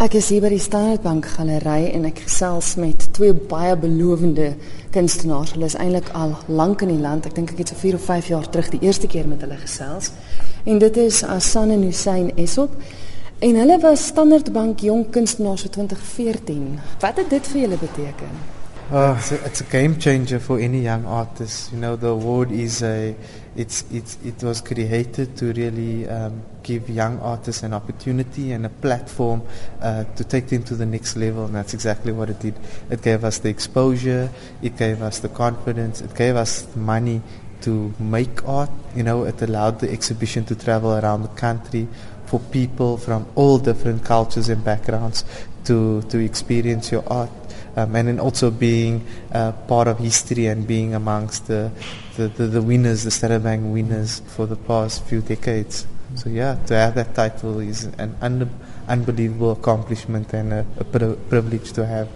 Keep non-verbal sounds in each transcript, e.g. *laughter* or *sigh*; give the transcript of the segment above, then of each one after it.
Ek is hier by die Standard Bank Galery en ek gesels met twee baie belovende kunstenaars. Hulle is eintlik al lank in die land. Ek dink ek het so 4 of 5 jaar terug die eerste keer met hulle gesels. En dit is Asan en Hussein Esop. En hulle was Standard Bank Jong Kunstenaars vir 2014. Wat het dit vir julle beteken? Uh, it's, a, it's a game changer for any young artist. You know, the award is a, it's, it's, it was created to really um, give young artists an opportunity and a platform uh, to take them to the next level, and that's exactly what it did. It gave us the exposure, it gave us the confidence, it gave us money to make art. You know, it allowed the exhibition to travel around the country for people from all different cultures and backgrounds to, to experience your art um, and then also being uh, part of history and being amongst the, the, the, the winners, the Standard Bank winners for the past few decades. So yeah, to have that title is an un- unbelievable accomplishment and a, a pri- privilege to have.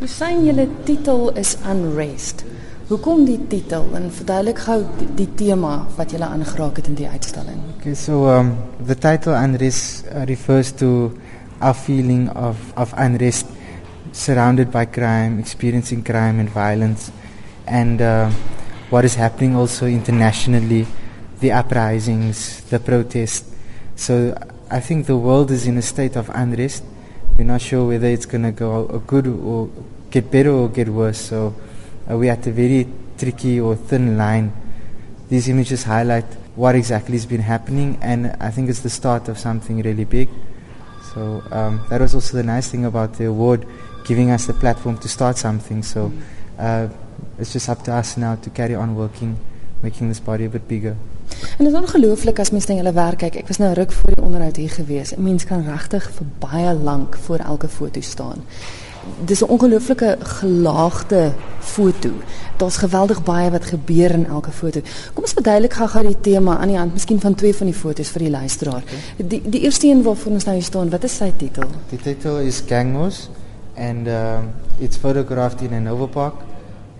Hoe sien julle titel is Unrest? Hoekom die titel en verduidelik gou die, die tema wat julle aangeraak het in die uitstalling? Okay, so um, the title unrest uh, refers to our feeling of, of unrest surrounded by crime, experiencing crime and violence, and uh, what is happening also internationally, the uprisings, the protests. So I think the world is in a state of unrest. We're not sure whether it's going to go good or get better or get worse. So uh, we're at a very tricky or thin line. These images highlight what exactly has been happening, and I think it's the start of something really big. So um, that was also the nice thing about the award giving us the platform to start something. So uh, it's just up to us now to carry on working, making this body a bit bigger. En dit is ongelooflik as mens na julle werk kyk. Ek was nou ruk voor die onderhoud hier gewees. 'n Mens kan regtig vir baie lank voor elke foto staan. Dis 'n ongelooflike gelaagde foto. Daar's geweldig baie wat gebeur in elke foto. Kom ons verduidelik gou-gou die tema aan die hand, miskien van twee van die foto's vir die luisteraar. Die die eerste een waarvan ons nou hier staan, wat is sy titel? The title is Gangos. And um, it's photographed in Hanover Park.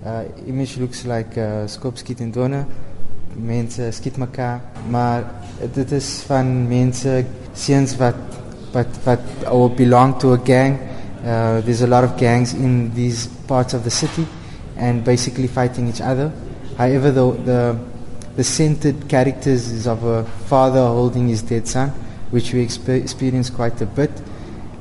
Uh, image looks like uh, Skop skiet in Donne. Mense skiet mekaar, maar dit is van mense seuns wat wat wat or belong to a gang. Uh, there's a lot of gangs in these parts of the city and basically fighting each other. However, the the, the centered characters is of a father holding his dead son, which we exper- experience quite a bit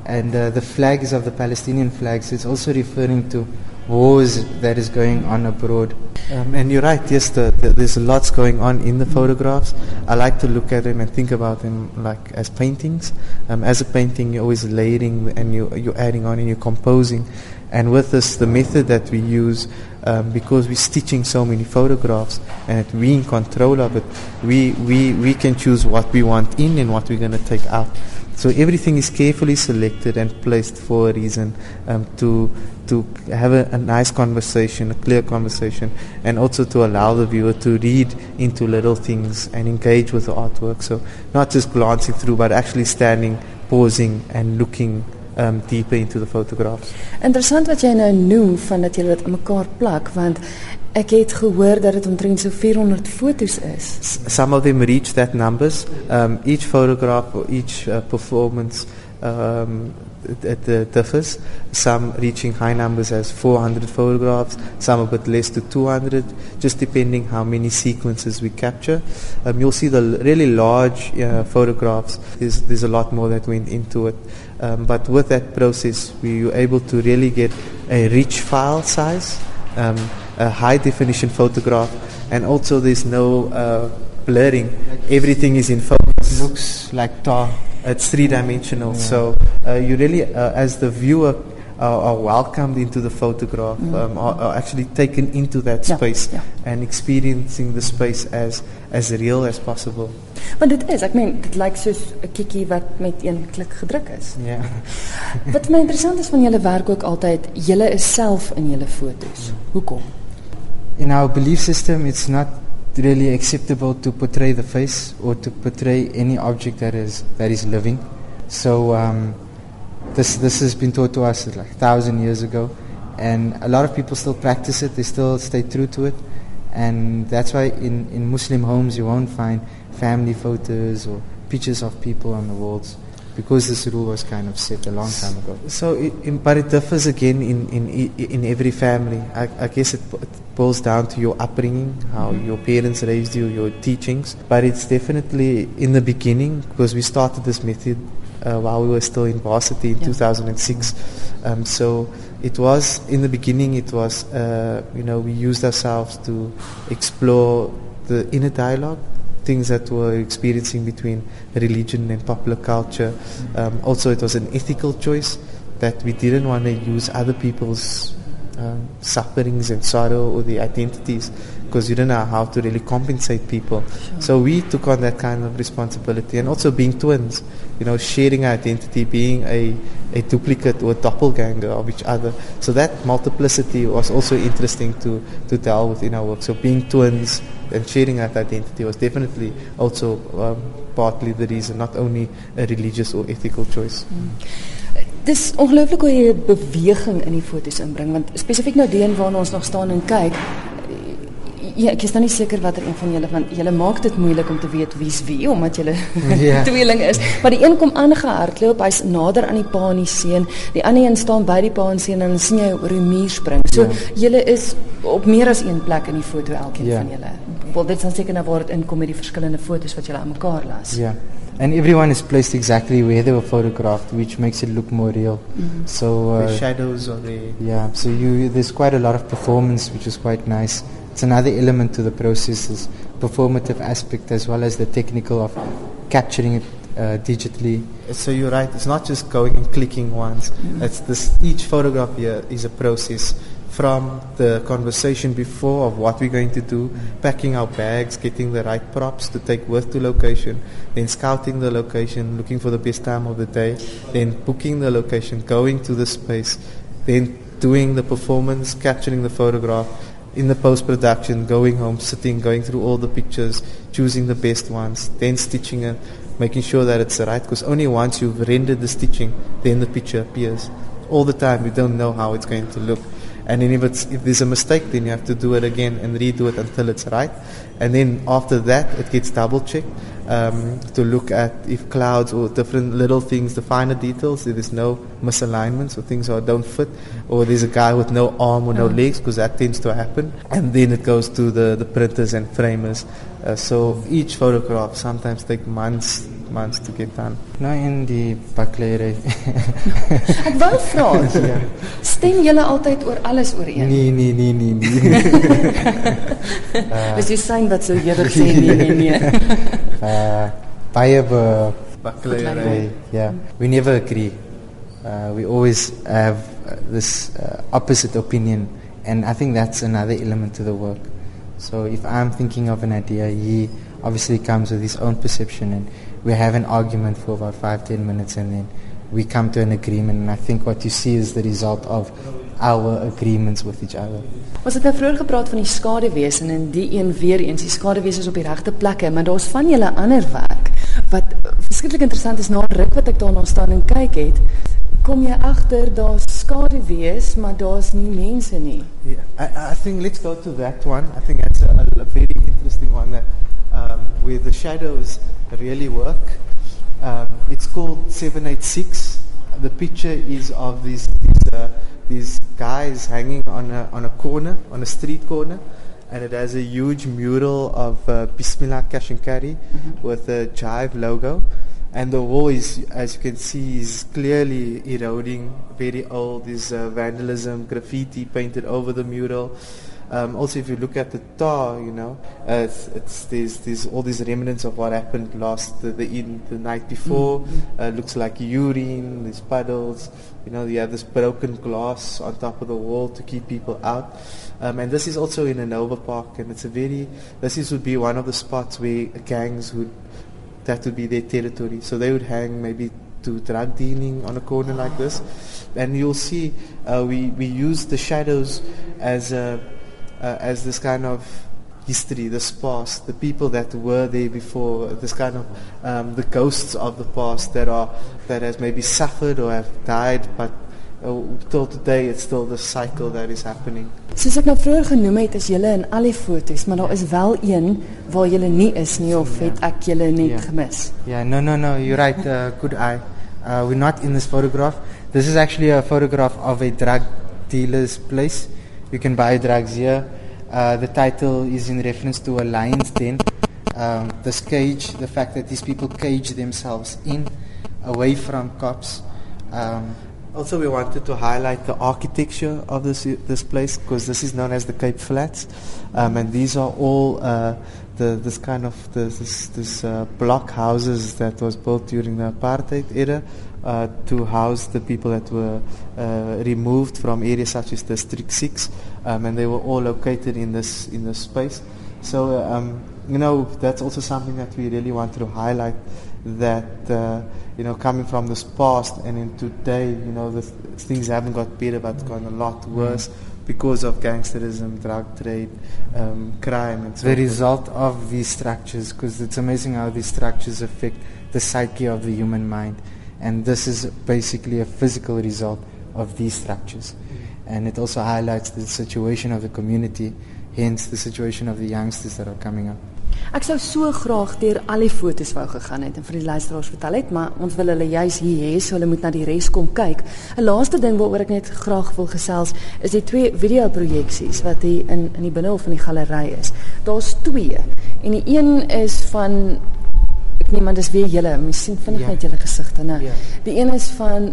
and uh, the flags of the Palestinian flags is also referring to wars that is going on abroad. Um, and you're right, yes, the, the, there's lots going on in the photographs. I like to look at them and think about them like as paintings. Um, as a painting, you're always layering and you, you're adding on and you're composing. And with this, the method that we use, um, because we're stitching so many photographs and we in control of it, we, we, we can choose what we want in and what we're going to take out. So everything is carefully selected and placed for a reason um, to to have a, a, nice conversation, a clear conversation, and also to allow the viewer to read into little things and engage with the artwork. So not just glancing through, but actually standing, pausing, and looking um, deeper into the photographs. Interessant wat jy nou noem van dat jy dit mekaar plak want Ek het gehoor dat dit omtrent so 400 fotos is. Some of them reach that numbers. Um, each photograph or each uh, performance um, it, the differs. Some reaching high numbers as 400 photographs, some a bit less to 200, just depending how many sequences we capture. Um, you'll see the really large uh, photographs. There's, there's a lot more that went into it. Um, but with that process, we were able to really get a rich file size. Um, a high definition photograph, and also there's no uh, blurring. Everything is in focus. Looks like tar. It's three dimensional, yeah. so uh, you really, uh, as the viewer, are welcomed into the photograph, mm. um, are, are, actually taken into that space ja, ja. and experiencing the space as as real as possible. Want dit is, ek meen, dit lyk soos 'n kikkie wat met een klik gedruk is. Ja. *laughs* wat my interessant is van julle werk ook altyd, julle is self in julle fotos. Mm. Hoekom? in our belief system, it's not really acceptable to portray the face or to portray any object that is that is living. So um, this this has been taught to us like a thousand years ago, and a lot of people still practice it. They still stay true to it, and that's why in in Muslim homes you won't find family photos or pictures of people on the walls. Because this rule was kind of set a long time ago. So, it, in, but it differs again in, in, in every family. I, I guess it, it boils down to your upbringing, how your parents raised you, your teachings. But it's definitely in the beginning, because we started this method uh, while we were still in varsity in Yeah. 2006. Um, so it was in the beginning. It was uh, you know we used ourselves to explore the inner dialogue, things that we're experiencing between religion and popular culture. Um, also, it was an ethical choice that we didn't want to use other people's um, sufferings and sorrow or the identities because you don't know how to really compensate people. So we took on that kind of responsibility and also being twins, you know, sharing identity, being a, a duplicate or a doppelganger of each other. So that multiplicity was also interesting to, to deal with in our work. So being twins and sharing that identity was definitely also um, partly the reason, not only a religious or ethical choice. Dis ongelooflik hoe jy beweging in die foto's inbring want spesifiek nou die een waarna ons nog staan en kyk Ja, ek is nou nie seker watter een van julle want julle maak dit moeilik om te weet wie's wie omdat julle *laughs* Ja. tweeling is. Maar die een kom aangehardloop, hy's nader aan die pa en die seun. Die ander een staan by die pa en seun en dan sien jy oor die muur spring. So Ja. julle is op meer as een plek in die foto elkeen Ja. van julle. Wel dit is dan seker nou waar dit inkom met die verskillende foto's wat julle aan mekaar las. Yeah. And everyone is placed exactly where they were photographed, which makes it look more real. So uh, the shadows are there. Yeah, so you there's quite a lot of performance, which is quite nice. It's another element to the process, is performative aspect as well as the technical of capturing it uh, digitally. So you're right. It's not just going and clicking once. It's this. Each photograph here is a process from the conversation before of what we're going to do, packing our bags, getting the right props to take with to location, then scouting the location, looking for the best time of the day, then booking the location, going to the space, then doing the performance, capturing the photograph, in the post production, going home, sitting, going through all the pictures, choosing the best ones, then stitching it, making sure that it's right. Because only once you've rendered the stitching, then the picture appears. All the time, you don't know how it's going to look. And then if, it's, if there's a mistake, then you have to do it again and redo it until it's right. And then after that, it gets double checked um, to look at if clouds or different little things, the finer details, if there's no misalignments or things that don't fit, or there's a guy with no arm or no legs, because that tends to happen. And then it goes to the, the printers and framers. Uh, so each photograph sometimes takes months, months to get done. Nou in die baklery. *laughs* Ek wou vra, stem julle altyd oor alles ooreen? nee, nee, nee, nee, nee. *laughs* Dis die sein wat so eerder sê *laughs* nee nee nee. uh, baie be, Bakleierij. yeah, we never agree. Uh, we always have uh, this uh, opposite opinion, and I think that's another element to the work. So if I'm thinking of an idea, he obviously comes with his own perception, and we have an argument for about five, ten minutes, and then we come to an agreement. And I think what you see is the result of our agreements with each other. Ons het nou vroeër gepraat van die skadewese en in die een weer eens, die skadewese is op die regte plekke, maar daar's van julle ander werk wat verskriklik interessant is na 'n ruk wat ek daarna staan en kyk het, kom jy agter daar's skaduwees, maar daar's nie mense nie. Yeah, I, I think let's go to that one. I think that's a, a very interesting one that um, where the shadows really work. Um, it's called 786. The picture is of these these, uh, these guys hanging on a, on a corner, on a street corner, and it has a huge mural of uh, Bismillah and Carry with a Jive logo. And the wall is, as you can see, is clearly eroding, very old. There's uh, vandalism, graffiti painted over the mural. Um, also, if you look at the tar, you know, uh, it's, it's there's, there's all these remnants of what happened last the the, in, the night before. Uh, looks like urine, these puddles. You know, you have this broken glass on top of the wall to keep people out. Um, and this is also in Hanover Park, and it's a very. This is would be one of the spots where gangs would that would be their territory. So they would hang maybe to drug dealing on a corner like this, and you'll see uh, we we use the shadows as a uh, as this kind of history, this past, the people that were there before, this kind of um, the ghosts of the past that are that has maybe suffered or have died, but uh, till today it's still the cycle that is happening. Soos ek nou vroeër genoem het, is julle in al die foto's, maar daar is wel een waar julle nie is nie of het ek julle net Ja. gemis. Yeah, no, no, no, you're right. Uh, good eye. Uh, we're not in this photograph. This is actually a photograph of a drug dealer's place. You can buy drugs here. Uh, the title is in reference to a lion's den. Um, this cage, the fact that these people cage themselves in, away from cops. Um, Also, we wanted to highlight the architecture of this this place because this is known as the Cape Flats, um, and these are all uh, the this kind of this this, this uh, block houses that was built during the apartheid era uh, to house the people that were uh, removed from areas such as District Six, um, and they were all located in this in this space. So um, you know that's also something that we really wanted to highlight that uh, you know coming from this past and in today you know the th- things haven't got better but gone a lot worse because of gangsterism drug trade um, crime and so the result of these structures, because it's amazing how these structures affect the psyche of the human mind. And this is basically a physical result of these structures. And it also highlights the situation of the community, hence the situation of the youngsters that are coming up. Ek sou so graag deur al die foto's wou gegaan het en vir die luisteraars vertel het, maar ons wil hulle juis hier hê, so hulle moet na die res kom kyk. 'n Laaste ding waaroor ek net graag wil gesels, is die twee videoprojeksies wat hier in in die binnehof van die galery is. Daar's twee. En die een is van ek neem aan dis weer julle, mens sien vinnig Ja. net julle gesigte, né? Ja. Die een is van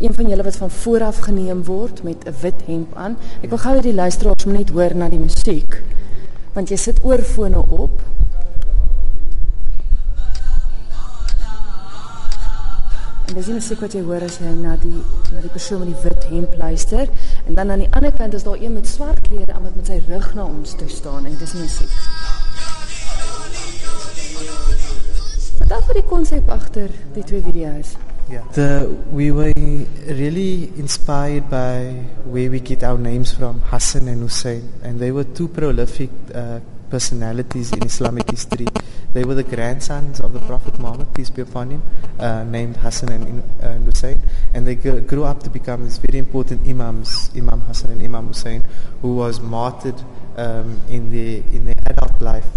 een van julle wat van vooraf geneem word met 'n wit hemp aan. Ek wil gou hê die luisteraars moet net hoor na die musiek. Want jy sit oorfone op En dis die musiek wat jy hoor as jy na die na die persoon met die wit hemp luister en dan aan die ander kant is daar een met swart klere aan wat met sy rug na ons toe staan en dis musiek. Vir die die twee video's? Yeah. The, we were really inspired by where we get our names from, Hassan and Hussein, and they were two prolific uh, personalities in Islamic history. They were the grandsons of the Prophet Muhammad, peace be upon him, uh, named Hassan and, uh, and Hussein, and they grew up to become these very important imams, Imam Hassan and Imam Hussein, who was martyred um, in their in their adult life,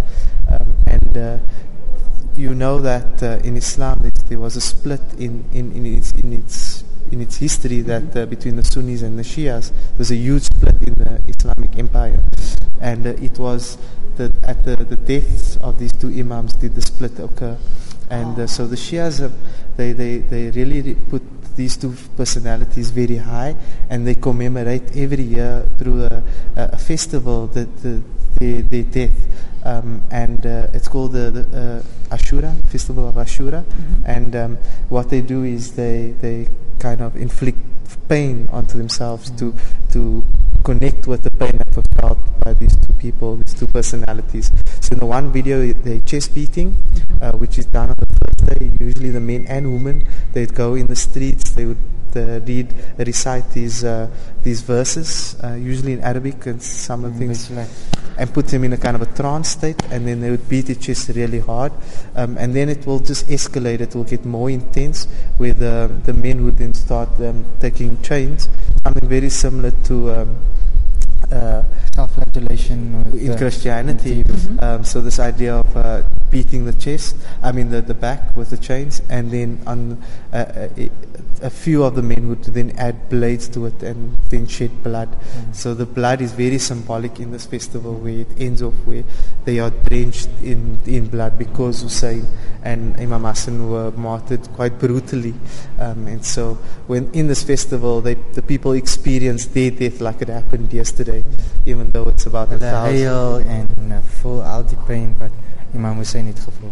um, and. Uh, you know that uh, in Islam there- was a split in, in, in, its, in, its, in its history that uh, between the Sunnis and the Shias. there was a huge split in the Islamic empire. And uh, it was the, at the, the deaths of these two Imams did the split occur. And uh, so the Shias, they, they, they really re- put these two personalities very high and they commemorate every year through a, a, festival the, the, their, their death. Um, and uh, it's called the, the uh, Ashura, Festival of Ashura. And um, what they do is they, they kind of inflict pain onto themselves to, to connect with the pain that was felt by these two people, these two personalities. So in the one video, they chest beating, uh, which is done on the first day. Usually the men and women, they'd go in the streets, they would uh, read, recite these uh, these verses, uh, usually in Arabic and some of the things like and put them in a kind of a trance state, and then they would beat their chest really hard, um, and then it will just escalate. It will get more intense, where the the men would then start um, taking chains, something very similar to. Um, uh, self-flagellation in the- Christianity, with um, so this idea of uh, beating the chest, I mean the, the back with the chains, and then on uh, a, a few of the men would then add blades to it and then shed blood. So the blood is very symbolic in this festival, where it ends off where they are drenched in in blood because Hussein and Imam Hassan were martyred quite brutally, um, and so when in this festival, they, the people experience their death like it happened yesterday, even though it's about a the thousand. hail en uh, full al die pyn wat Imam Hussein het gevoel.